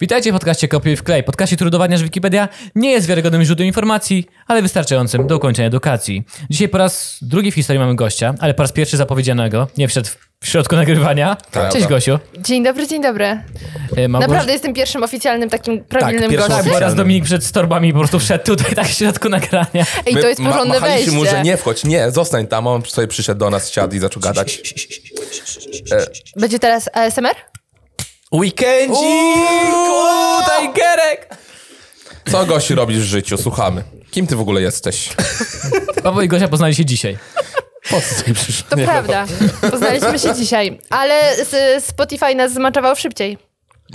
Witajcie w podcaście Kopiuj w klej. Podcaście, który udowadnia, że Wikipedia nie jest wiarygodnym źródłem informacji, ale wystarczającym do ukończenia edukacji. Dzisiaj po raz drugi w historii mamy gościa, ale po raz pierwszy zapowiedzianego. Nie wszedł w środku nagrywania. Prawda. Cześć Gosiu. Dzień dobry, dzień dobry. E, Małgorzata- Naprawdę jestem pierwszym oficjalnym takim prawilnym pierwszym gościem. Tak, raz Dominik przed torbami po prostu wszedł tutaj tak w środku nagrania. Ej, to jest ma- porządne machaliśmy wejście. mu, że nie wchodź, nie, zostań tam. On sobie przyszedł do nas, siadł i zaczął gadać. Będzie teraz ASMR? Weekendzik! Uuu, Tigerek! Co gości robisz w życiu? Słuchamy. Kim ty w ogóle jesteś? Paweł i Gosia poznali się dzisiaj. Po co tutaj przyszedł? To prawda. Poznaliśmy się dzisiaj. Ale s- Spotify nas zmaczował szybciej.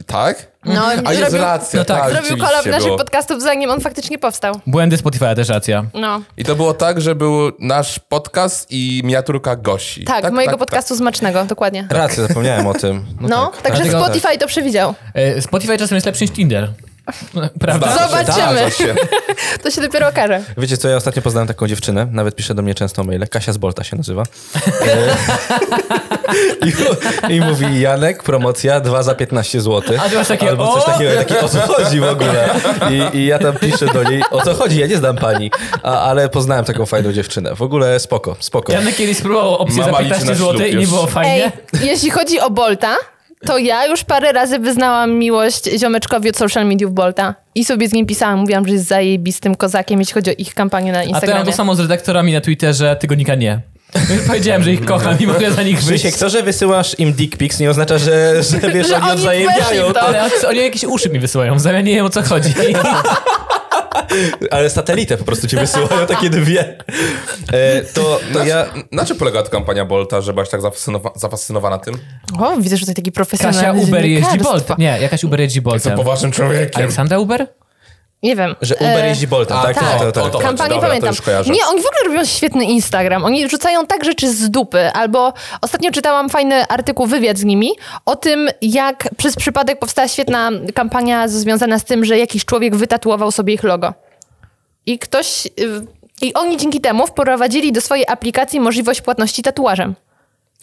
Tak? No, A jest zrobił, racja, no tak, tak, zrobił kolab naszych było. podcastów, zanim on faktycznie powstał. Błędy Spotify'a też racja. No. I to było tak, że był nasz podcast i miniaturka Gosi. Tak, mojego podcastu smacznego, dokładnie. Racja, zapomniałem o tym. No, No, tak. także Spotify to przewidział. E, Spotify czasem jest lepszy niż Tinder. Prawda? Zobaczymy. się. To się dopiero okaże. Wiecie co, ja ostatnio poznałem taką dziewczynę, nawet pisze do mnie często maile, Kasia z Bolta się nazywa. E, I, I mówi, Janek, promocja 2 za 15 zł. A ty masz takie, Albo coś takiego, takie, o co chodzi w ogóle? I, I ja tam piszę do niej, o co chodzi, ja nie znam pani. A, ale poznałem taką fajną dziewczynę. W ogóle spoko, spoko. Janek kiedyś spróbował opcję Mama za liczy 15 na zł i nie było fajnie. Ej, jeśli chodzi o Bolta, to ja już parę razy wyznałam miłość ziomeczkowi od social mediów Bolta. I sobie z nim pisałam, mówiłam, że jest zajebistym kozakiem, jeśli chodzi o ich kampanię na A to ja mam Instagramie. to samo z redaktorami na Twitterze, tygodnika nie. Powiedziałem, że ich kocham i mogę za nich wyjść. Krzysiek, to, że wysyłasz im dick pics nie oznacza, że, że wiesz, Że oni odwzajemniają. to. Ale oni jakieś uszy mi wysyłają, w zamian nie wiem o co chodzi. Ale satelitę po prostu ci wysyłają, takie dwie. E, to, to ja... Na czym polega ta kampania Bolta, że byłaś tak zafascynowa- zafascynowana tym? O, widzę, że to taki profesjonalny Kasia Uber jeździ dziennikarstwo. Bolt. Nie, jakaś Uber jeździ Jestem Boltem. poważnym człowiekiem. Aleksandra Uber? Nie wiem. Że Uber E, jeździ Boltem, tak? tak, To, to, to- to. to- Kampanię dobra, to pamiętam. Nie, oni w ogóle robią świetny Instagram. Oni rzucają tak rzeczy z dupy. Albo ostatnio czytałam fajny artykuł, wywiad z nimi o tym, jak przez przypadek powstała świetna kampania związana z tym, że jakiś człowiek wytatuował sobie ich logo. I ktoś... y, I oni dzięki temu wprowadzili do swojej aplikacji możliwość płatności tatuażem.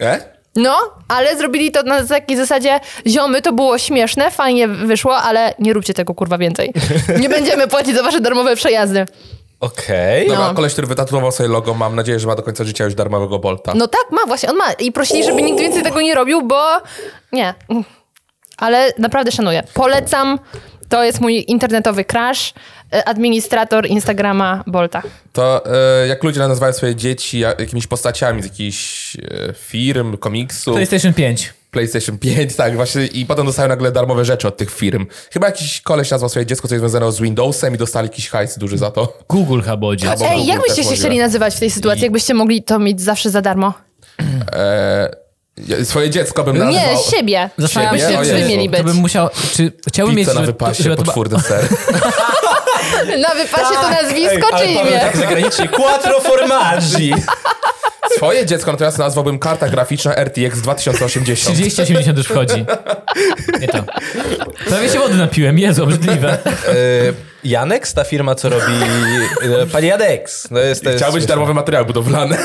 E? No, ale zrobili to na takiej zasadzie, ziomy, to było śmieszne, fajnie wyszło, ale nie róbcie tego kurwa więcej. Nie będziemy płacić za wasze darmowe przejazdy. Okej. Dobra, No. koleś, który wytatuował sobie logo, mam nadzieję, że ma do końca życia już darmowego Bolta. No tak, ma właśnie, on ma. I prosili, żeby nikt więcej tego nie robił, bo nie. Ale naprawdę szanuję. Polecam. To jest mój internetowy crash. E, Administrator Instagrama Bolta. To e, jak ludzie nazywają swoje dzieci ja- jakimiś postaciami z jakichś e, firm, komiksu, PlayStation 5. PlayStation 5, tak, właśnie i potem dostają nagle darmowe rzeczy od tych firm. Chyba jakiś koleś nazwał swoje dziecko coś związane z Windowsem i dostali jakiś hajs duży za to. Google Habodzi. Albo Ej, Google jak byście się chcieli nazywać w tej sytuacji? Jakbyście mogli to mieć zawsze za darmo? E, swoje dziecko bym nazwał... Nie, siebie. Zastanawiam się, mieli być. To bym musiał, czy chciałbym mieć... Pizza na żeby- wypasie, żeby potwórny ser. Na wypasie to nazwisko czy ale powiem imię? tak zagranicznie, quattro formaggi. Swoje dziecko natomiast nazwałbym karta graficzna RTX 2080. 3080 już wchodzi. Nie to. Prawie się wody napiłem, Jezu, obrzydliwe. E, Janex, ta firma, co robi... E, Pani Janex. To jest, to jest Chciał być śmieszne. darmowy materiał budowlany.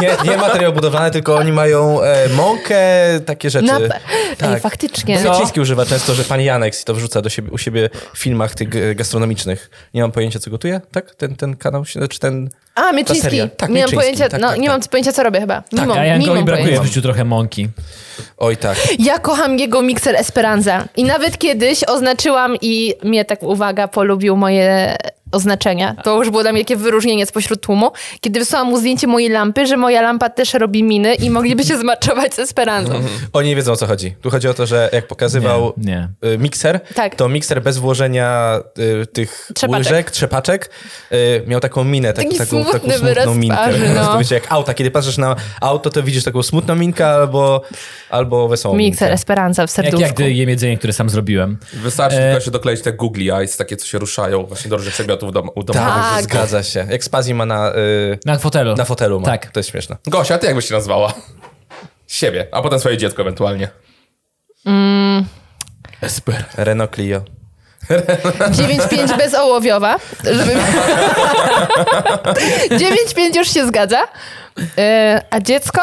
Nie, nie materiał budowlany, tylko oni mają e, mąkę, takie rzeczy. Na... Tak. Ej, faktycznie. Bo Wieciński używa często, że pani Janex i to wrzuca do siebie, u siebie w filmach tych e, gastronomicznych. Nie mam pojęcia, co gotuje, tak? Ten, ten kanał, się- czy ten... A, Mieczyński. Tak, nie mam pojęcia, Tak, no, tak, nie tak. mam pojęcia, co robię chyba. Tak, Mimo, a Jankowi mimo brakuje w życiu trochę mąki. Oj tak. Ja kocham jego mikser Esperanza. I nawet kiedyś oznaczyłam i mnie tak, uwaga, polubił moje oznaczenia. To już było dla mnie takie wyróżnienie spośród tłumu, kiedy wysłałam mu zdjęcie mojej lampy, że moja lampa też robi miny i mogliby się zmaczować z Esperanzą. Oni nie wiedzą, o co chodzi. Tu chodzi o to, że jak pokazywał Nie, y, mikser, Tak. to mikser bez włożenia y, tych Trzepaczek. łyżek, trzepaczek, y, miał taką minę, tak, Taki taką, smutny taką smutną wyraz minkę. twarzy, no. Wiecie, jak auta, kiedy patrzysz na auto, to widzisz taką smutną minkę albo, albo wesołą Mikser minkę. Esperanza w Jak, serduszku. jak gdy jem jedzenie, które sam zrobiłem. Wystarczy E, tylko się dokleić te googly eyes, takie co się ruszają właśnie do różnych przedmiotów dom, u domowych. Tak. Zgadza się. Jak Spazi ma na, y, Na fotelu. na fotelu. Ma. Tak. To jest śmieszne. Gosia, ty jak byś się nazwała? Siebie, a potem swoje dziecko ewentualnie. Esper. Renault Clio. 9,5 bezołowiowa. Żeby... 9,5 już się zgadza. E, a dziecko?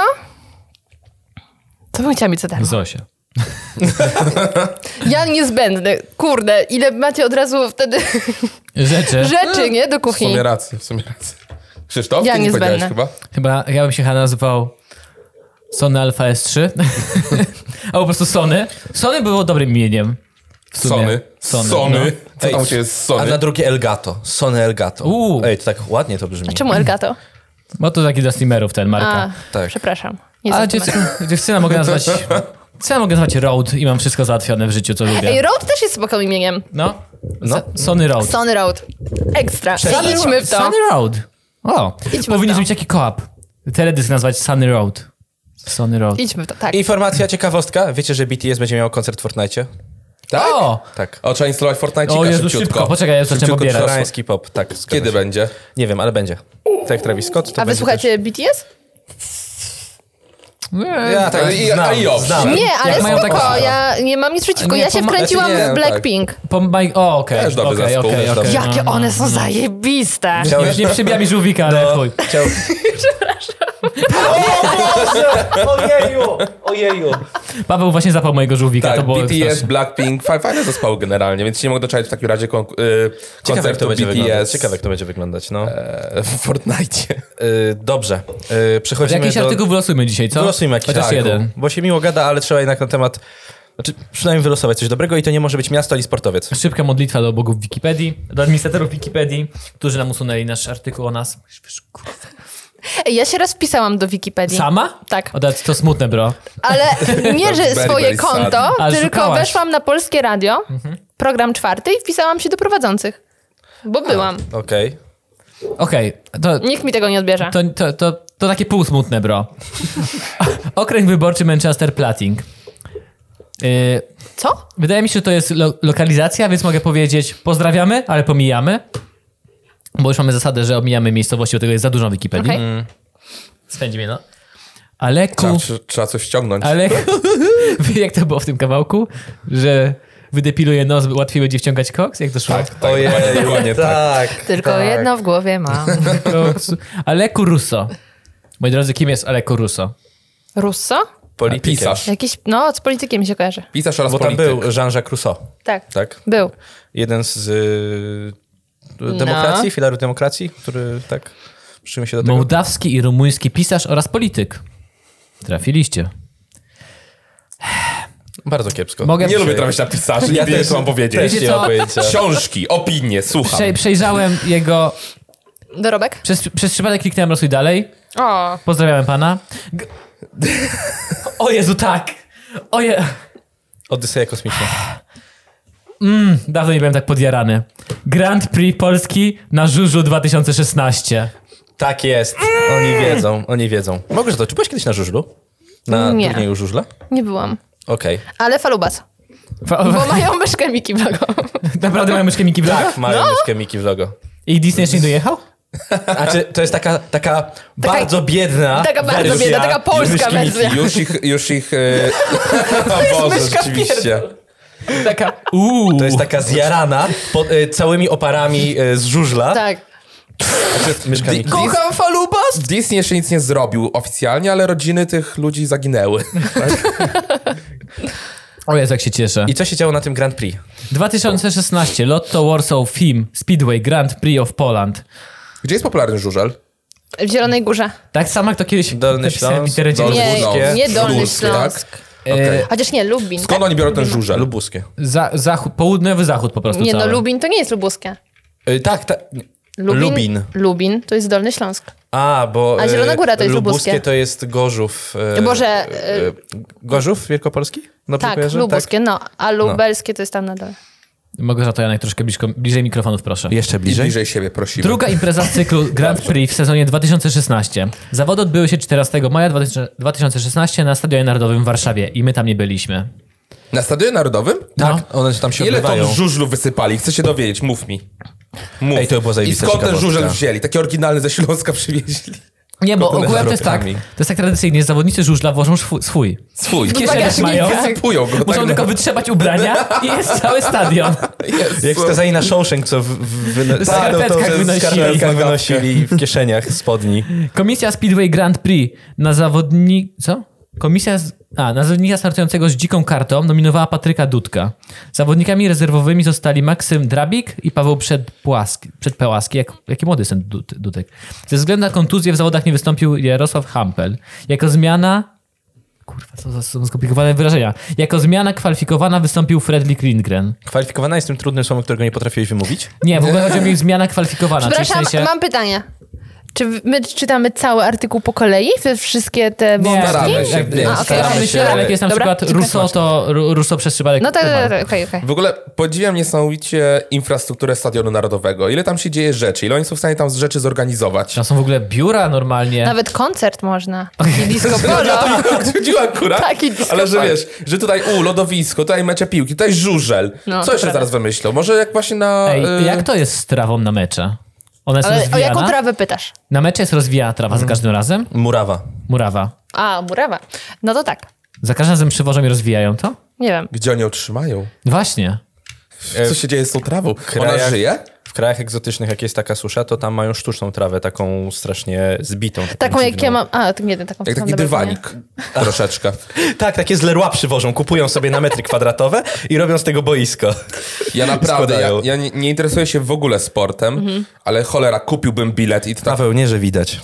To bym chciała mieć co darmo. Zosia. Ja niezbędny. Kurde, ile macie od razu wtedy Rzeczy. rzeczy, nie? Do W sumie kuchni. rację, w sumie rację. Krzysztof, Ja ty nie powiedziałeś chyba? Chyba ja bym się chyba nazywał Sony Alpha S3. Albo po prostu Sony. Sony było dobrym imieniem. Sony. Sony. Sony. no. Co Ej, tam ciebie jest A Sony? na drugie Elgato. Sony Elgato. Uuu. Ej, to tak ładnie to brzmi. Czemu Elgato? Bo to taki dla streamerów ten marka. A, Tak. przepraszam. Nie Ale dziewczyna, dziewczyna mogę nazwać... Dziewczyna mogę nazwać Road i mam wszystko załatwione w życiu, co lubię. Ej, Road też jest spokojnym imieniem. No. No. Sony Road. Sony Road. Ekstra. Idźmy w to. Sunny Road. O, Idźmy powinien być taki koop. Teledysk nazwać Sunny Road. Sunny Road. Idźmy w to, tak. Informacja, ciekawostka. Wiecie, że BTS będzie miał koncert w Fortnite? Tak? O! Tak. O, trzeba instalować Fortnite O Jezu, szybciutko. szybko. Poczekaj, ja zacząłem Szybciutko pobierać. trzeba- Koreański pop, tak. zgadza Kiedy się. będzie? Nie wiem, ale będzie. Tak jak Travis Scott, to A wy będzie słuchacie BTS? Też... Ja tak Ale i- znam, i owszem. znam. Nie, ale Jak mają spoko, tak- ja nie mam nic przeciwko. Nie, Ja się wkręciłam nie, w Blackpink. Po. O, okej. Też dobry okej, zespół, okej. dobry. Jakie one są zajebiste. Chciałeś... Już nie przybija mi żółwika, ale No, chuj. chciał... Ojeju! Ojeju! Paweł właśnie zapał mojego żółwika, Tak, to było BTS, straszne. Blackpink, fa- fajne zespoły generalnie, więc nie mogę doczekać w takim razie kon- y, Ciekawe, jak koncertu to będzie wyglądać. BTS Ciekawe, jak to będzie wyglądać, no. e, w Fortnite. Y, dobrze. Y, przechodzimy Jakiś do... artykuł wylosujmy dzisiaj, co? Wylosujmy jakiś Chociaż artykuł, jeden. Bo się miło gada, ale trzeba jednak na temat... Znaczy, przynajmniej wylosować coś dobrego i to nie może być miasto ani sportowiec. Szybka modlitwa do bogów Wikipedii, do administratorów Wikipedii, którzy nam usunęli nasz artykuł o nas. Ej, Ja się raz wpisałam do Wikipedii. Sama? Tak. O, to, smutne, bro. Ale nie, że Very, swoje very konto, tylko szukałaś. weszłam na Polskie Radio, program czwarty i wpisałam się do prowadzących. Bo byłam. Okej. Okej, to, Nikt mi tego nie odbierze. to, to, to, to takie półsmutne, bro. Okręg wyborczy Manchester Plating. Yy, Co? wydaje mi się, że to jest lo- lokalizacja, więc mogę powiedzieć pozdrawiamy, ale pomijamy. Bo już mamy zasadę, że omijamy miejscowości, bo tego jest za dużo w Wikipedii. Spędzi mnie, no. Ale ku... Trzeba, tr- trzeba coś ściągnąć. Ale wie, jak to było w tym kawałku? Że wydepiluję nos, łatwiej będzie wciągać koks? Jak to szło? Tak, tak, dokładnie, dokładnie tak. tak. Tylko tak. jedno w głowie mam. Aleku Russo. Moi drodzy, kim jest Aleku Russo? Russo? Politykiem. Pisarz. Jakiś, no, z politykiem się kojarzy. Pisarz oraz Bo tam polityk. był Jean-Jacques Rousseau, Tak. tak? Był. Jeden z y, demokracji, filaru demokracji, który tak przyczynił się do tego. Mołdawski i rumuński pisarz oraz polityk. Trafiliście. Bardzo kiepsko. Mogę Nie lubię trafić na pisarzy, Ja nie wiem, co mam powiedzieć. też Wiecie nie co? Książki, opinie, słucham. Prze- przejrzałem jego... Dorobek? Przez, przez przypadek kliknąłem losuj dalej. O. Pozdrawiam pana. G- o Jezu, tak. O je... Odyseja kosmiczna. Dawno nie byłem tak podjarany. Grand Prix Polski na Żużu 2016. Tak jest. Oni wiedzą, oni wiedzą. Mogę, że to. Czy byłeś kiedyś na żużlu? Na Nie. turnieju żużla? Nie byłam. Okej. Ale falubas. Fa- Bo mają myszkę Miki w logo. Naprawdę mają myszkę Miki Vloga? Tak, mają myszkę Miki w logo. I Disney jeszcze nie dojechał? Znaczy, to jest taka, taka, bardzo biedna taka bardzo wersja biedna, taka polska myszki wersja. Miki. Już ich, już ich... E... o Boże, myszka rzeczywiście. Taka, uuu. To jest taka zjarana pod, y, całymi oparami y, z żużla. Tak. Znaczy, Di-. Kocham falubas! Disney jeszcze nic nie zrobił oficjalnie, ale rodziny tych ludzi zaginęły. O Jezu, jak się cieszę. I co się działo na tym Grand Prix? 2016 Lotto Warsaw Film Speedway Grand Prix of Poland. Gdzie jest popularny żużel? W Zielonej Górze. Tak samo jak to kiedyś Dolny napisałem w Śląsk, internecie. Dolny Nie, Śląsk, nie Dolny Śląskie, Śląsk. Tak? E, Okej. Chociaż nie, Lubin. Skąd tak? oni biorą ten żużel? Lubuskie. za, zachód, południowy zachód po prostu Nie, no cały. Lubin to nie jest lubuskie. Y, tak, tak. Lubin, Lubin. Lubin to jest Dolny Śląsk. A, bo... A y, Zielona Góra to jest Lubuskie lubuskie. to jest Gorzów. y, Boże, Gorzów Wielkopolski? Dobrze Tak, kojarzę? lubuskie, no. A lubelskie to jest tam na dole. Mogę za to Janek troszkę blisko, bliżej mikrofonów, proszę. Jeszcze I bliżej? bliżej siebie prosimy. Druga impreza z cyklu Grand Prix w sezonie 2016. Zawody odbyły się 14 maja 2000 2016 na Stadionie Narodowym w Warszawie i my tam nie byliśmy. Na Stadionie Narodowym? Tak, one tam się Ile odbywają. ton żużlu wysypali? Chcę się dowiedzieć, mów mi. Mów. Ej, to było I skąd ten żużel wzięli? Taki oryginalny ze Śląska przywieźli. Nie, bo ogółem to jest tak, to jest tak tradycyjnie, zawodnicy żużla włożą swój. swój. W kieszeniach mają, Wysypują go. muszą tak tylko na- wytrzebać ubrania i jest cały stadion. Jezu. Jak skazani na Shawshank, co w, w, W skarpetkach w wynosili. skarpetkach wynosili w kieszeniach spodni. Komisja Speedway Grand Prix na zawodni... Co? Komisja... Z... A, nazewnika startującego z dziką kartą nominowała Patryka Dudka. Zawodnikami rezerwowymi zostali Maksym Drabik i Paweł Przedpłaski. Przedpełaski. Jak, jaki młody jest ten Dud- Dudek. Ze względu na kontuzję w zawodach nie wystąpił Jarosław Hampel. Jako zmiana... Kurwa, co za są skomplikowane wyrażenia. Jako zmiana kwalifikowana wystąpił Fredrik Lindgren. Kwalifikowana jest tym trudnym słowem, którego nie potrafiłeś wymówić? Nie, w ogóle chodzi o zmiana kwalifikowana. czyli w Przepraszam, sensie... mam pytanie. Czy my czytamy cały artykuł po kolei? Wszystkie te Nie, wątki? staramy się, nie, A, okej, staramy się, ale jak jest na Dobra, przykład. Russo, to Russo przez przypadek No tak, tak, tak, okej, okej. W ogóle podziwiam niesamowicie infrastrukturę Stadionu Narodowego. Ile tam się dzieje rzeczy, ile oni są w stanie tam rzeczy zorganizować. Tam są w ogóle biura normalnie. Nawet koncert można. Taki disco polo. Chodziło akurat. Taki disco Ale że wiesz, że tutaj u, lodowisko, tutaj mecze piłki, tutaj żużel. No, Co to jeszcze prawda. zaraz wymyślą? Może jak właśnie na... Ej, y, jak to jest z trawą na mecze? Ona jest Ale o rozwijana? jaką trawę pytasz? Na mecze jest rozwijana trawa za każdym razem? Murawa. Murawa. A, murawa. No to tak. Za każdym razem przywożą i rozwijają to? Nie wiem. Gdzie oni ją trzymają? Właśnie. Co się dzieje z tą trawą? Ona krajach- żyje? W krajach egzotycznych, jak jest taka susza, to tam mają sztuczną trawę, taką strasznie zbitą. Taką jak dziwną. ja mam... A, to nie, taką Jak taki dywanik. Troszeczkę. Tak, takie z Leroy przywożą, kupują sobie na metry kwadratowe i robią z tego boisko. Ja naprawdę, ja, ja nie, nie interesuję się w ogóle sportem, Mhm. ale cholera, kupiłbym bilet i to tak, Paweł, nie, że widać.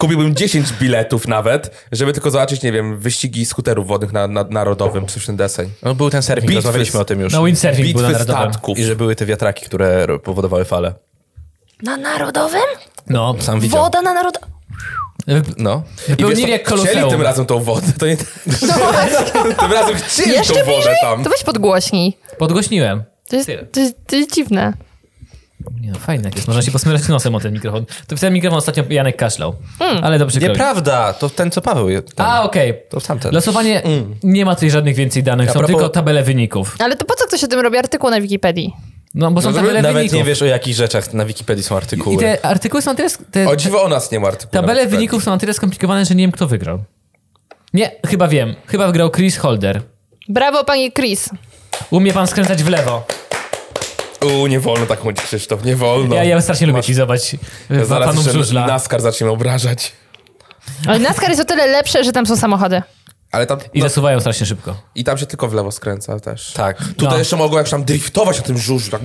Kupiłbym 10 biletów nawet, żeby tylko zobaczyć, nie wiem, wyścigi skuterów wodnych na, na narodowym, coś w ten deseń. No, był ten surfing, Bitwy rozmawialiśmy o tym już. No windsurfing był na narodowym. statków. I że były te wiatraki, które powodowały fale. Na narodowym? No. Sam widział. Woda na narodowym. No. Wypełnili co? jak Chcieli koloseum. tym razem tą wodę, to nie... No właśnie. tym razem chcieli Jeszcze tą wodę bliżej? tam. To weź podgłośnij. Podgłośniłem. To jest, to jest, to jest dziwne. Nie no, fajne jest. Można się posmyrać nosem o ten mikrofon. To w ten mikrofon ostatnio Janek kaszlał. Ale dobrze. Nieprawda, to ten, co Paweł tam. A, okej. To tamten. Losowanie, nie ma tutaj żadnych więcej danych, A są propos- tylko tabele wyników. Ale to po co ktoś o tym robi artykuł na Wikipedii? No bo są No, tabele Nawet wyników. nie wiesz, o jakich rzeczach na Wikipedii są artykuły. I te artykuły są na tyle... Te, O dziwo o nas nie ma artykułu. tabele wyników są na tyle skomplikowane, że nie wiem kto wygrał. Nie, chyba wiem. Chyba wygrał Chris Holder. Brawo, panie Chris. Umie pan skręcać w lewo. U, nie wolno tak mówić, Krzysztof, nie wolno. Ja, ja strasznie lubię teasować e, Zaraz panów żużla. NASCAR zaczniemy obrażać. Ale NASCAR jest o tyle lepsze, że tam są samochody. Ale tam, I no, zasuwają strasznie szybko. I tam się tylko w lewo skręca też. Tak. Tutaj No. jeszcze mogą jak tam driftować na tym żużlu. Tak.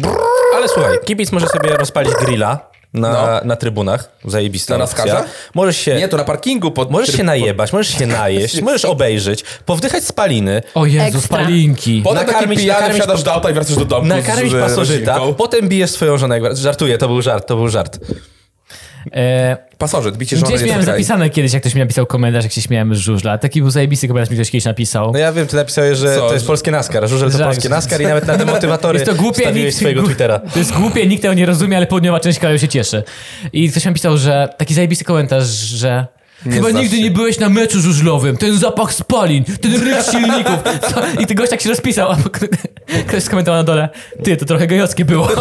Ale słuchaj, kibic może sobie rozpalić grilla na, No. na trybunach. Zajebista Na opcja. Możesz się... Nie, to na parkingu pod... Możesz tryb- się najebać, możesz się najeść, możesz obejrzeć, powdychać spaliny, O Jezu, Ekstra. spalinki. Potem taki nakarmić- pijany nakarmić- wsiadasz do auta i wracasz do domu nakarmić pasożyta, potem bijesz swoją żonę. Żartuję, to był żart, to był żart. E, Pasożyt, bicie żony gdzieś miałem okej. zapisane kiedyś, jak ktoś mi napisał komentarz, jak się śmiałem z żużla. Taki był zajebisty komentarz, mi ktoś kiedyś napisał. No ja wiem, ty napisałeś, że Co? to jest polskie NASCAR, żużel to polskie NASCAR i nawet na te motywatory Jest to głupie, nikt, swojego Twittera. To jest głupie, nikt tego nie rozumie, ale południowa część kraju się cieszy. I ktoś mi napisał, że taki zajebisty komentarz, że chyba znasz nigdy się. nie byłeś na meczu żużlowym, ten zapach spalin, ten ryk silników. Co? I ty gość tak się rozpisał, a ktoś skomentował na dole, ty, to trochę gejowskie było.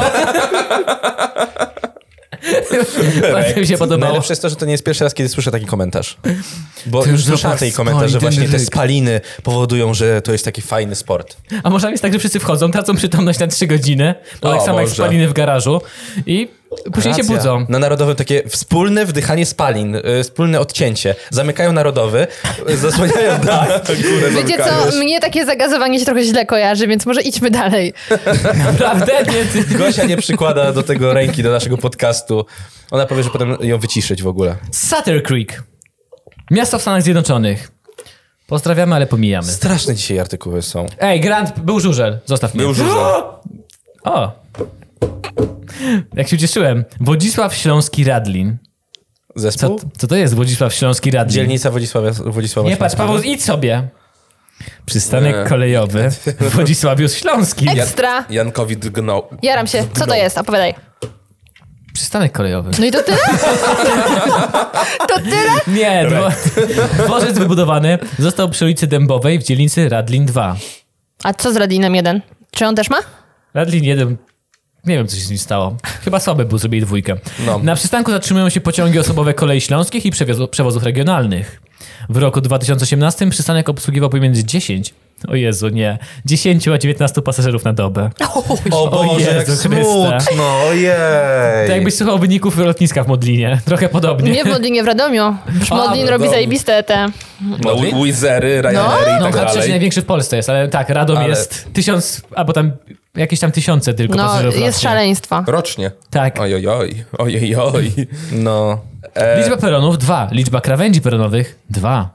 Bardzo mi się podobało. Najlepsze jest to, że to nie jest pierwszy raz, kiedy słyszę taki komentarz. Bo Ten już słyszałem taki komentarz, że właśnie te spaliny powodują, że to jest taki fajny sport. A może jest tak, że wszyscy wchodzą, tracą przytomność na trzy godziny, bo O, tak samo jak spaliny w garażu i później się Racja. budzą. Na Narodowym takie wspólne wdychanie spalin, y, wspólne odcięcie. Zamykają Narodowy, y, zasłaniają dach. Górę Wiecie co, mnie takie zagazowanie się trochę źle kojarzy, więc może idźmy dalej. Naprawdę? Nie, ty... Gosia nie przykłada do tego ręki, do naszego podcastu. Ona powie, że potem ją wyciszyć w ogóle. Sutter Creek. Miasto w Stanach Zjednoczonych. Pozdrawiamy, ale pomijamy. Straszne dzisiaj artykuły są. Ej, Grant, był żużel. Zostaw mnie. Był żużel. O! Jak się ucieszyłem. Wodzisław Śląski Radlin. Co, Zespół? co to jest Wodzisław Śląski Radlin? Dzielnica Wodzisławia, Wodzisława Nie patrz, Paweł, idź sobie. Przystanek Nie. kolejowy w Wodzisławiu Śląskim. Ekstra. Jankowi drgnął. Jaram się. Co to jest? Opowiadaj. Przystanek kolejowy. No i to tyle? To tyle? Nie, dwo... dworzec wybudowany został przy ulicy Dębowej w dzielnicy Radlin 2. A co z Radlinem 1? Czy on też ma? Radlin 1, nie wiem co się z nim stało. Chyba słaby był, zrobili dwójkę. No. Na przystanku zatrzymują się pociągi osobowe kolei śląskich i przewozu- przewozów regionalnych. W roku 2018 przystanek obsługiwał pomiędzy 10 O Jezu, nie. 10 a 19 pasażerów na dobę. O Boże, jak Jezu Chryste. smutno, ojej. To jakbyś słuchał wyników lotniska w Modlinie. Trochę podobnie. Nie w Modlinie, w Radomiu. A, Modlin robi zajebiste te... No, Wi- Wizery, Ryanairy i No, tak chyba trzeci dalej. największy w Polsce jest, ale tak, Radom Ale- jest tysiąc, albo tam jakieś tam tysiące tylko No, pasażerów jest rocznie. szaleństwo. Rocznie. Tak. Oj, oj, oj, oj, oj. No. Liczba peronów dwa. Liczba krawędzi peronowych dwa.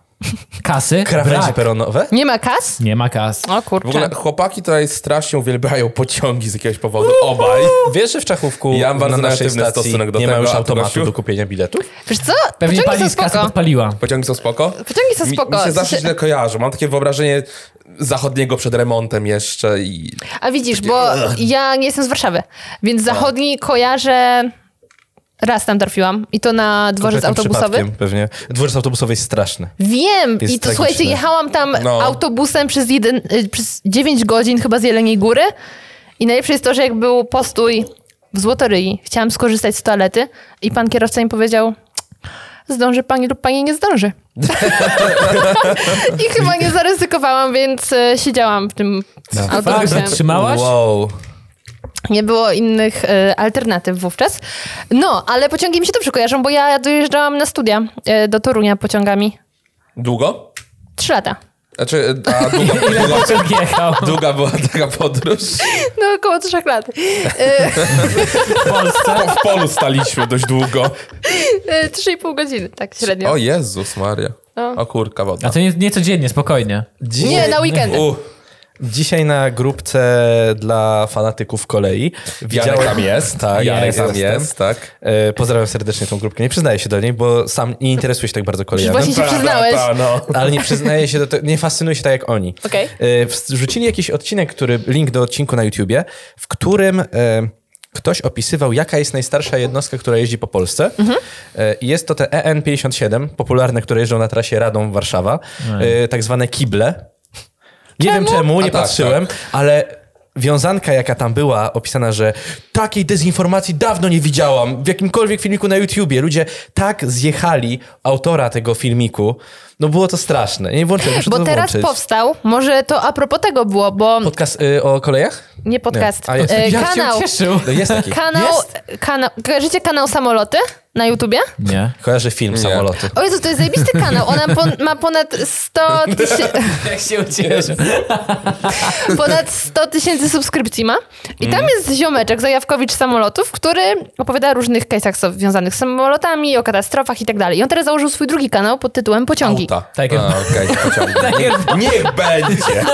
Kasy Krawędzie brak. peronowe? Nie ma kas? Nie ma kas. O W kurczę. ogóle chłopaki tutaj strasznie uwielbiają pociągi z jakiegoś powodu. Obaj. Wiesz, że w Czachówku Ja mam bardzo na naszej negatywny stacji stosunek do nie ma tego, już a ty, automatu Gosiu? do kupienia biletów? Wiesz co? Pewnie Pociągi pani są z kasy spoko. podpaliła. Pociągi są spoko? Pociągi są Mi, spoko. mi się zawsze źle kojarzą. Mam takie wyobrażenie zachodniego przed remontem jeszcze i... A widzisz, bo ja nie jestem z Warszawy, więc zachodni kojarzę... Raz tam trafiłam i to na dworzec autobusowy. Pewnie. Dworzec autobusowy jest straszny. Wiem! Jest I to tragiczne. słuchajcie, jechałam tam No. autobusem przez, jeden, y, przez 9 godzin chyba z Jeleniej Góry i najlepsze jest to, że jak był postój w Złotoryi, chciałam skorzystać z toalety i pan kierowca mi powiedział zdąży pani lub pani nie zdąży. I chyba nie zaryzykowałam, więc e, siedziałam w tym Fakt, autobusie. wytrzymałaś? Wow. Nie było innych e, alternatyw wówczas. No, ale pociągi mi się dobrze kojarzą, bo ja dojeżdżałam na studia e, do Torunia pociągami. Długo? Trzy lata. Znaczy, a długa, długa, długa była taka podróż. No, około trzech lat. E, w Polsce? Po, w polu staliśmy dość długo. e, Trzy i pół godziny, tak średnio. O Jezus Maria. No. O kurka woda. A to nie, nie codziennie, spokojnie. Dzisiaj, Nie, na weekendy. U, dzisiaj na grupce dla fanatyków kolei Janek tam jest. Tak, Janek tam jestem. jest, tak. E, pozdrawiam serdecznie tą grupkę. Nie przyznaję się do niej, bo sam nie interesuję się tak bardzo kolejami. Właśnie się przyznałeś. Ta, no. Ale nie przyznaję się do tego, nie fascynuję się tak jak oni. Okej. E, Wrzucili jakiś odcinek, który, link do odcinku na YouTubie, w którym e, ktoś opisywał, jaka jest najstarsza jednostka, która jeździ po Polsce. E, i jest to te EN57, popularne, które jeżdżą na trasie Radom-Warszawa, e, tak zwane kible. Nie wiem czemu, nie A tak, patrzyłem, ale wiązanka, jaka tam była opisana, że takiej dezinformacji dawno nie widziałam w jakimkolwiek filmiku na YouTubie. Ludzie tak zjechali autora tego filmiku. No było to straszne. Nie włączyłem, muszę Bo to teraz włączyć. powstał, może to a propos tego było, bo Podcast y, o kolejach? nie podcast, Nie. A jest. e, Jak kanał, się cieszył. No jest taki. kanał, kanał, kojarzycie kanał Samoloty na YouTubie? Nie. Kojarzę film Samoloty. O Jezu, to jest zajebisty kanał, ona pon, ma ponad 100 tysięcy, Jak się ucieszył. ponad 100 tysięcy subskrypcji ma i tam jest ziomeczek, Zajawkowicz Samolotów, który opowiada o różnych case'ach związanych z samolotami, o katastrofach i tak dalej. I on teraz założył swój drugi kanał pod tytułem Pociągi. Tiger- A, pociągi. Tiger Niech, będzie.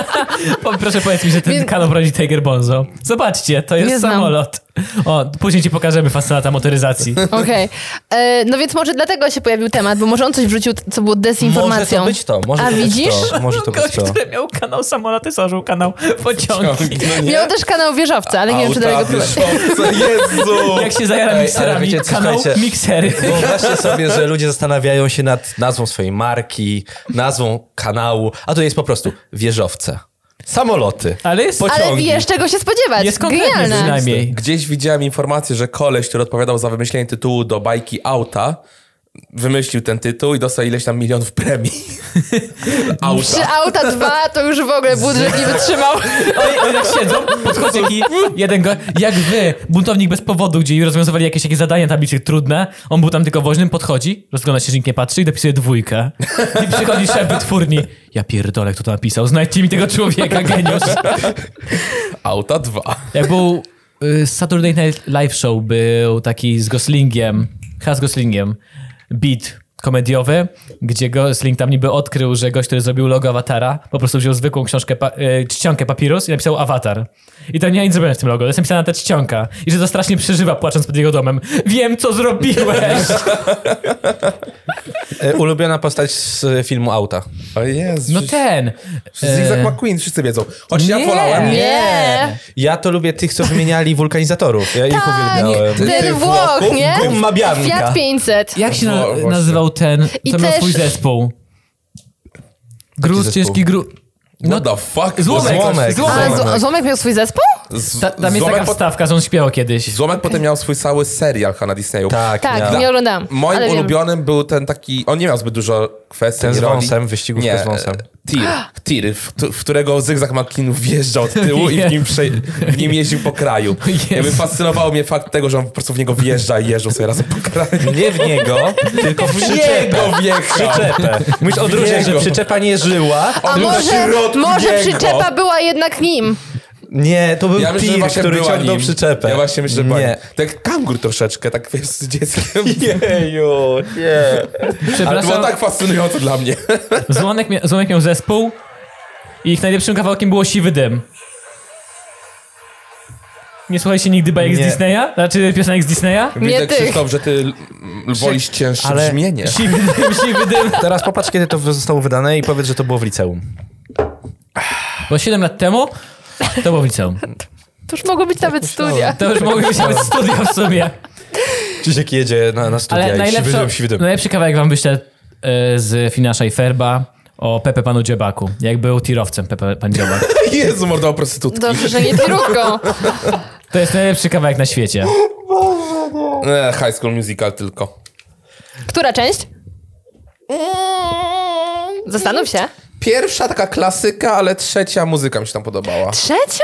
Proszę powiedz mi, że ten Więc- kanał prowadzi Tiger Bonzo. Zobaczcie, to jest Nie znam. samolot. O, później ci pokażemy fascynata motoryzacji. Okej. E, No więc może dlatego się pojawił temat, bo może on coś wrzucił, co było Może dezinformacją. to być to. Może A to być widzisz? To. Może to być Gość, to. który miał kanał samoloty, założył kanał pociągi. No nie. Miał też kanał wieżowca, ale nie wiem, czy do Auta, niego prowadzi. Jezu! Jak się zajara Ej, mikserami, wiecie kanał słuchajcie, miksery. Wyobraźcie sobie, że ludzie zastanawiają się nad nazwą swojej marki, nazwą kanału, a to jest po prostu wieżowce. Samoloty. Ale jest, Pociągi. Ale wiesz, czego się spodziewać. jest przynajmniej. Gdzieś widziałem informację, że koleś, który odpowiadał za wymyślenie tytułu do bajki Auta, wymyślił ten tytuł i dostał ileś tam milionów premii. Przy Auta. auta 2 to już w ogóle budżet nie wytrzymał. Oni, oni tak siedzą, podchodzi taki jeden go, jak wy, buntownik bez powodu, gdzie rozwiązywali jakieś, jakieś zadania tabliczek trudne, on był tam tylko woźnym, podchodzi, rozgląda się, że nikt nie patrzy i dopisuje dwójkę. I przychodzi szef wytwórni, ja pierdolę, kto to napisał, znajdźcie mi tego człowieka, geniusz. Auta 2. Jak był y, Saturday Night Live Show, był taki z Goslingiem, z Goslingiem, beat komediowy, gdzie Gosling tam niby odkrył, że gość, który zrobił logo awatara, po prostu wziął zwykłą książkę, pa- y, czcionkę papirus i napisał awatar. I to nie ma nic zrobione w tym logo, jest napisana ta czcionka. I że to strasznie przeżywa, płacząc pod jego domem. Wiem, co zrobiłeś! E, Ulubiona postać z filmu Auta. O Jezu. No ten. Zigzag e, McQueen, wszyscy wiedzą. Choć ja nie. wolałem. Nie. Ja to lubię tych, co wymieniali wulkanizatorów. Ja ich Tak, uwielbiałem. Ten Włoch, nie? Gumma. Fiat 500. Jak się na, Wo- właśnie. nazywał ten, I co miał też- swój zespół? Gruz, zespół? ciężki gru... What the fuck? Złomek, Złomek. złomek. A, Złomek miał swój zespół? Z, Ta, tam jest Złomek taka po- wstawka, że on śpiewał kiedyś. Złomek potem miał swój cały serial na Disneyu. Tak, Tak, miał. nie oglądałam. Moim ale wiem. ulubionym był ten taki, on nie miał zbyt dużo kwestii. Ten z roli. wąsem, nie, z wąsem. Tir, tir w, tu- w którego Zygzak McQueen wjeżdżał od tyłu i w nim, prze, w nim jeździł po kraju. Jakby fascynował mnie fakt tego, że on po prostu w niego wjeżdża i jeżdżą sobie razem po kraju. Nie w niego, tylko w przyczepę. Niego wjechał. Przyczepę. Musisz odróżniać, że niego. przyczepa nie żyła. A może, może przyczepa była jednak nim. Nie, to był Ja myślę, Pir, który była ciągnął nim. przyczepę. Ja właśnie myślę, że była Nie. Tak kangur troszeczkę, tak wiesz, z dzieckiem. Jeju, nie. Ale to było tak fascynujące dla mnie. Złomek, mia- Złomek miał zespół i ich najlepszym kawałkiem było Siwy Dym. Nie słuchajcie nigdy bajek z Nie. Disneya? Znaczy piosenek z Disneya? Widzę, tych. Krzysztof, że ty l- wolisz cięższe Ale- brzmienie. Siwy Dym, Siwy Dym. Teraz popatrz, kiedy to zostało wydane i powiedz, że to było w liceum. Bo 7 lat temu to było w liceum. To już mogło być nawet studia. To już mogły być nawet studia w sumie. Krzysiek jedzie na, na studia Ale i siwy najlepsza, dym, siwy dym. najlepszy kawałek wam wyślę e, z Finasza i Ferba o Pepe Panu Dziobaku. Jak był tirowcem Pepe Pan Dziobak. Jezu, mordował prostytutki. Dobrze, że nie pirówką. To jest najlepszy kawałek na świecie. E, high School Musical tylko. Która część? Zastanów się. Pierwsza taka klasyka, ale trzecia muzyka mi się tam podobała. Trzecia?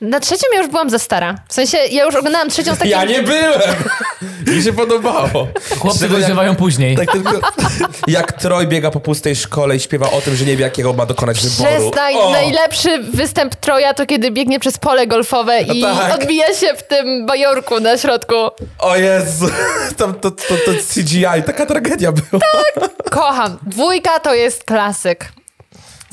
Na trzecią ja już byłam za stara. W sensie, ja już oglądałam trzecią z takim... Ja nie byłem! Mi się podobało. Chłopcy dojrzewają później. jak, tak tylko, jak Troy biega po pustej szkole i śpiewa o tym, że nie wie, jakiego ma dokonać wyboru. Przestań, O! najlepszy występ Troja to kiedy biegnie przez pole golfowe i tak. odbija się w tym bajorku na środku. O Jezu, tam to, to, to CGI, taka tragedia była. Kocham. Dwójka to jest klasyk.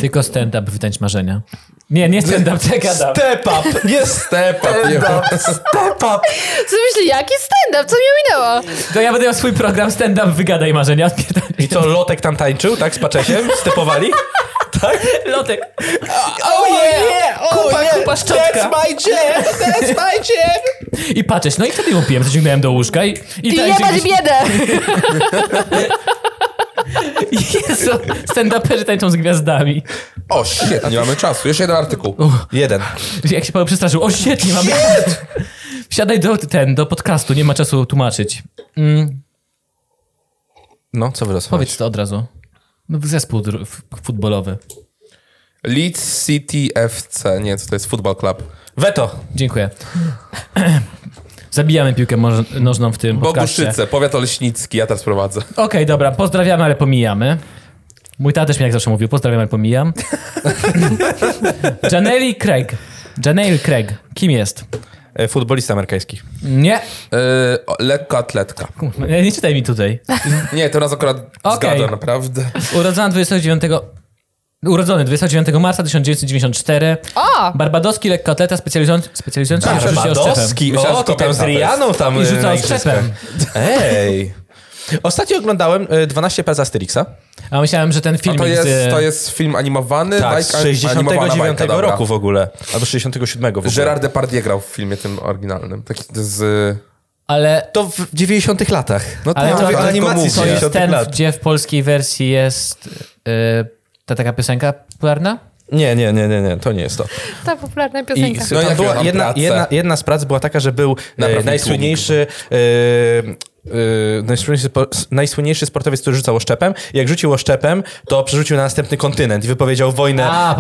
Tylko stand-up wydać marzenia. Nie, nie stand-up, gadam. Step up! Jest Step up, nie ma. step up! Co myśli, jaki stand-up? Co mnie minęło? To ja będę miał swój program stand-up Wygadaj Marzenia. I co, Lotek tam tańczył, tak? Z Paczesiem? Stepowali? Tak? Lotek. Oh yeah! Kupa, kupa, szczotka. my jam! That's my jam! I patrzeć, no i wtedy ją piłem, zaciągnąłem do łóżka i... I, I tak, jebać gdzieś- biedę! Jezu, stand-uperzy tańczą z gwiazdami. O, shit, nie mamy czasu. Jeszcze jeden artykuł. Jeden. Jak się Paweł przestraszył, o świetnie, mamy... Wsiadaj do, ten, do podcastu, nie ma czasu tłumaczyć. Mm, No, co wylosowałeś? powiedz to od razu. No, zespół futbolowy. Leeds City FC. Nie, co to jest? Football Club. Weto. Dziękuję. Zabijamy piłkę nożną w tym podcaście. Boguszyce, powiat oleśnicki, ja teraz prowadzę. Okej, dobra, pozdrawiamy, ale pomijamy. Mój tata też mi jak zawsze mówił, pozdrawiam, ale pomijam. Janelle Craig. Janelle Craig. Kim jest? E, Futbolista amerykański. Nie. Yy, atletka. Nie, nie czytaj mi tutaj. Nie, to nas akurat Okej. zgadza, naprawdę. Urodzona 29... Urodzony 29 marca 1994. O! Barbadoski lekkoatleta specjalizujący, specjalizujący się w rzucie oszczepem. O, to tam z. Rianą tam I e, rzuca oszczepem. Ej. Ostatnio oglądałem e, 12 per z Asterixa. A myślałem, że ten film to jest, z... to jest film animowany? Tak, bajka, z 69 animowana bajka, dobra. roku w ogóle. Albo 67 w ogóle. Gerard Depardieu grał w filmie tym oryginalnym. Taki z... Ale To w 90 latach. No Ale tak, to- ale to animacji animacji to jest 60 ten, lat. gdzie w polskiej wersji jest y, ta taka piosenka popularna? Nie, nie, nie, nie, nie, to nie jest to. Ta popularna I piosenka. No tam jak była jedna, jedna, jedna z prac była taka, że był e, Naprawił najsłynniejszy, e, e, najsłynniejszy, spo- najsłynniejszy sportowiec, który rzucał oszczepem. I Jak rzucił oszczepem, to przerzucił na następny kontynent i wypowiedział wojnę A, e,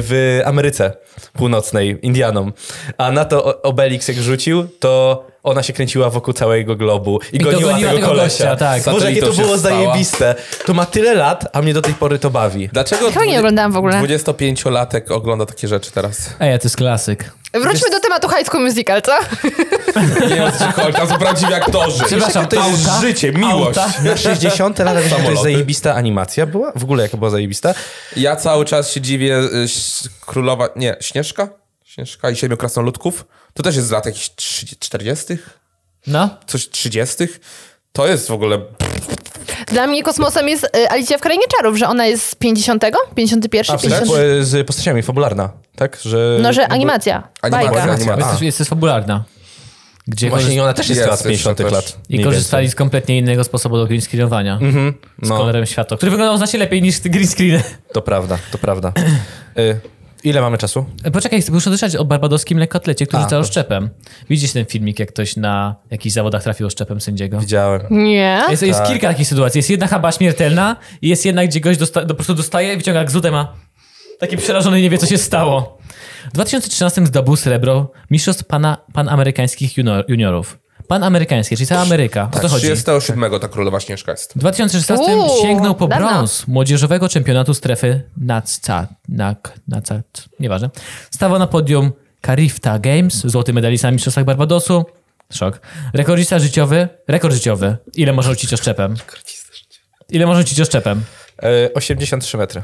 w Ameryce Północnej, Indianom. A na to Obelix jak rzucił, to ona się kręciła wokół całego globu i, to goniła, goniła tego, tego kolesia. gościa, tak. Boże, jakie to było stała. zajebiste. To ma tyle lat, a mnie do tej pory to bawi. Dlaczego Chyba nie oglądałam w ogóle. 25-latek ogląda takie rzeczy teraz? Ej, to jest klasyk. Wróćmy do tematu High School Musical, co? Nie chodzi, tam są prawdziwi aktorzy. Przepraszam, to jest auta? życie, miłość. Auta? Na 60 lat to jest zajebista animacja była? W ogóle jaka była zajebista? Ja cały czas się dziwię, y, królowa, nie, Śnieżka? Śnieżka i Siedmiu Krasnoludków. To też jest z lat jakichś 30 40 No. coś 30 To jest w ogóle... Dla mnie kosmosem jest y, Alicja w Krainie Czarów, że ona jest z 50, 51, A, 50. z, z postaciami, fabularna, tak? Że, No, że animacja, Animacja, bajka. animacja. Jest, jest fabularna. Gdzie Właśnie ona też jest, Jest, lat 50 jeszcze lat. I korzystali więcej. z kompletnie innego sposobu do green screenowania. Z no. kolorem światła, który wyglądał znacznie lepiej niż green screen. To prawda, to prawda. y, Ile mamy czasu? E, Poczekaj, muszę dojrzeć o barbadoskim lekkoatlecie, który rzucał szczepem. Widzisz ten filmik, jak ktoś na jakichś zawodach trafił szczepem sędziego? Widziałem. Nie. Jest, jest Tak. kilka takich sytuacji. Jest jedna chyba śmiertelna i jest jedna, gdzie gość dosta- po prostu dostaje, wyciąga gzutę, ma taki przerażony i nie wie, co się stało. W 2013 zdobył srebro mistrzostw pana, panamerykańskich junior, juniorów. Panamerykańskie, czyli cała Ameryka. O Tak, to chodzi. 37 ta królowa Śnieżka jest. W 2016 Uuu, sięgnął po dawno. brąz młodzieżowego czempionatu strefy NACA, NAC, NACA, nieważne. Stawał na podium Carifta Games, złoty medalista na Mistrzostwach Barbadosu. Szok. Rekordzista życiowy, rekord życiowy. Ile można rzucić oszczepem? Ile można rzucić oszczepem? E, 83 metry.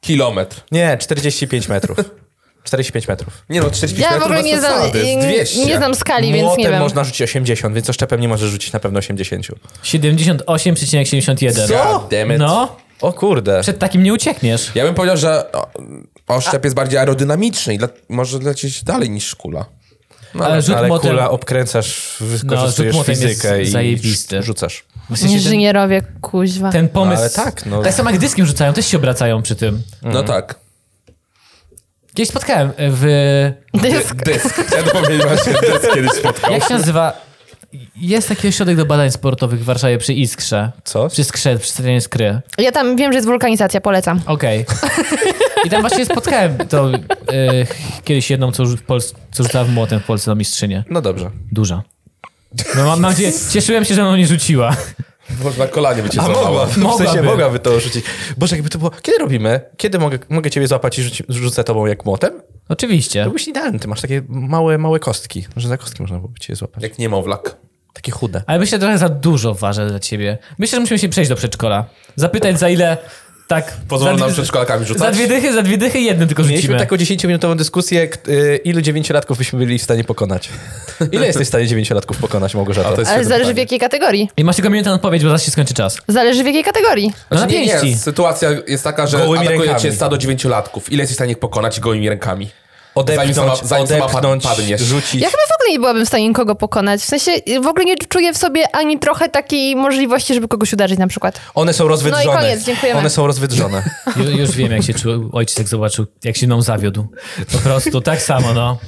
Kilometr. Nie, 45 metrów. 45 metrów. Nie no, 45 Ja w metrów ogóle bez nie znam, 200. nie znam skali, więc nie Młotem wiem. można rzucić 80, więc oszczepem nie możesz rzucić na pewno 80. 78,71. God damn it. No, O kurde. przed takim nie uciekniesz. Ja bym powiedział, że o, oszczep jest bardziej aerodynamiczny i dla, może lecieć dalej niż kula. No, Ale rzut Ale młotem... kula obkręcasz, wykorzystujesz rzut młotem jest fizykę i zajebisty. rzucasz. W sensie ten, Inżynierowie, kuźwa. ten pomysł... Ale tak, no. Tak samo jak dyskiem rzucają, też się obracają przy tym. no tak. Kiedyś spotkałem w... Dysk. Dysk. Chciałem powiedzieć właśnie, dysk kiedyś spotkał. Jak się nazywa? Jest taki ośrodek do badań sportowych w Warszawie przy Iskrze. Co? Przy Skrze, przy stawianiu skry. Ja tam wiem, że jest wulkanizacja, polecam. Okej. I tam właśnie spotkałem to e, kiedyś jedną, co, w Pols- co rzucała w młotem w Polsce na mistrzynię. No dobrze. Duża. No mam nadzieję, cieszyłem się, że mną nie rzuciła. Może na kolanie by cię A złamała. mogła, w Mogłaby. sensie mogłaby to rzucić. Boże, jakby to było... Kiedy robimy? Kiedy mogę, mogę ciebie złapać i rzuci, rzucę tobą jak młotem? Oczywiście. To byłeś idealny, ty masz takie małe, małe kostki. Może za kostki można byłoby cię złapać. Jak niemowlak. Takie chude. Ale myślę, że trochę za dużo ważę dla ciebie. Myślę, że musimy się przejść do przedszkola. Zapytać za ile tak... Pozwolą za nam przedszkolakami Za rzucać? dwie dychy, za dwie dychy jednym tylko Mieliśmy rzucimy. taką 10-minutową dyskusję, y, ilu dziewięciolatków byśmy byli w stanie pokonać. Ile jesteś w stanie dziewięciolatków pokonać, Małgorzata? A to jest Ale zależy w pytanie. jakiej kategorii. I masz tylko minutę na odpowiedź, bo zaraz się skończy czas. Zależy w jakiej kategorii. No na Znaczy, nie, pięści. nie, sytuacja jest taka, że Gołymi atakuje rękami. cię stado dziewięciolatków. Ile jesteś w stanie ich pokonać gołymi rękami? Odepchnąć, Zanim sama- zanim sama odepchnąć, padniesz. rzucić. Ja chyba w ogóle nie byłabym w stanie nikogo pokonać. W sensie w ogóle nie czuję w sobie ani trochę takiej możliwości, żeby kogoś uderzyć na przykład. One są rozwydrzone. No i koniec, dziękujemy. One są rozwydrzone. Ju, już wiem, jak się czuł ojciec, jak zobaczył, jak się mną zawiódł. Po prostu, tak samo, no.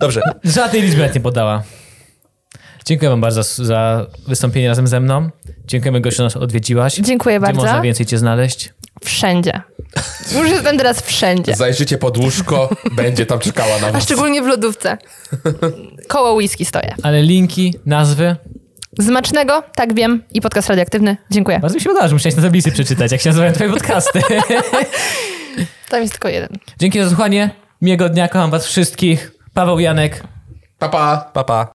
Dobrze. Żadnej liczby nawet nie podała. Dziękuję wam bardzo za, wystąpienie razem ze mną. Dziękujemy, Gosiu, że nas odwiedziłaś. Dziękuję Gdzie bardzo. można więcej cię znaleźć? Wszędzie. Już jestem teraz wszędzie. Zajrzycie pod łóżko, będzie tam czekała na A was. szczególnie w lodówce. Koło whisky stoję. Ale linki, nazwy. Zmacznego, tak wiem, i podcast radioaktywny. Dziękuję. Bardzo mi się podoba, że musiałeś na tablicy przeczytać, jak się nazywają twoje podcasty. Tam jest tylko jeden. Dzięki za słuchanie. Miłego dnia, kocham was wszystkich. Paweł Janek. Pa, pa. Pa, pa.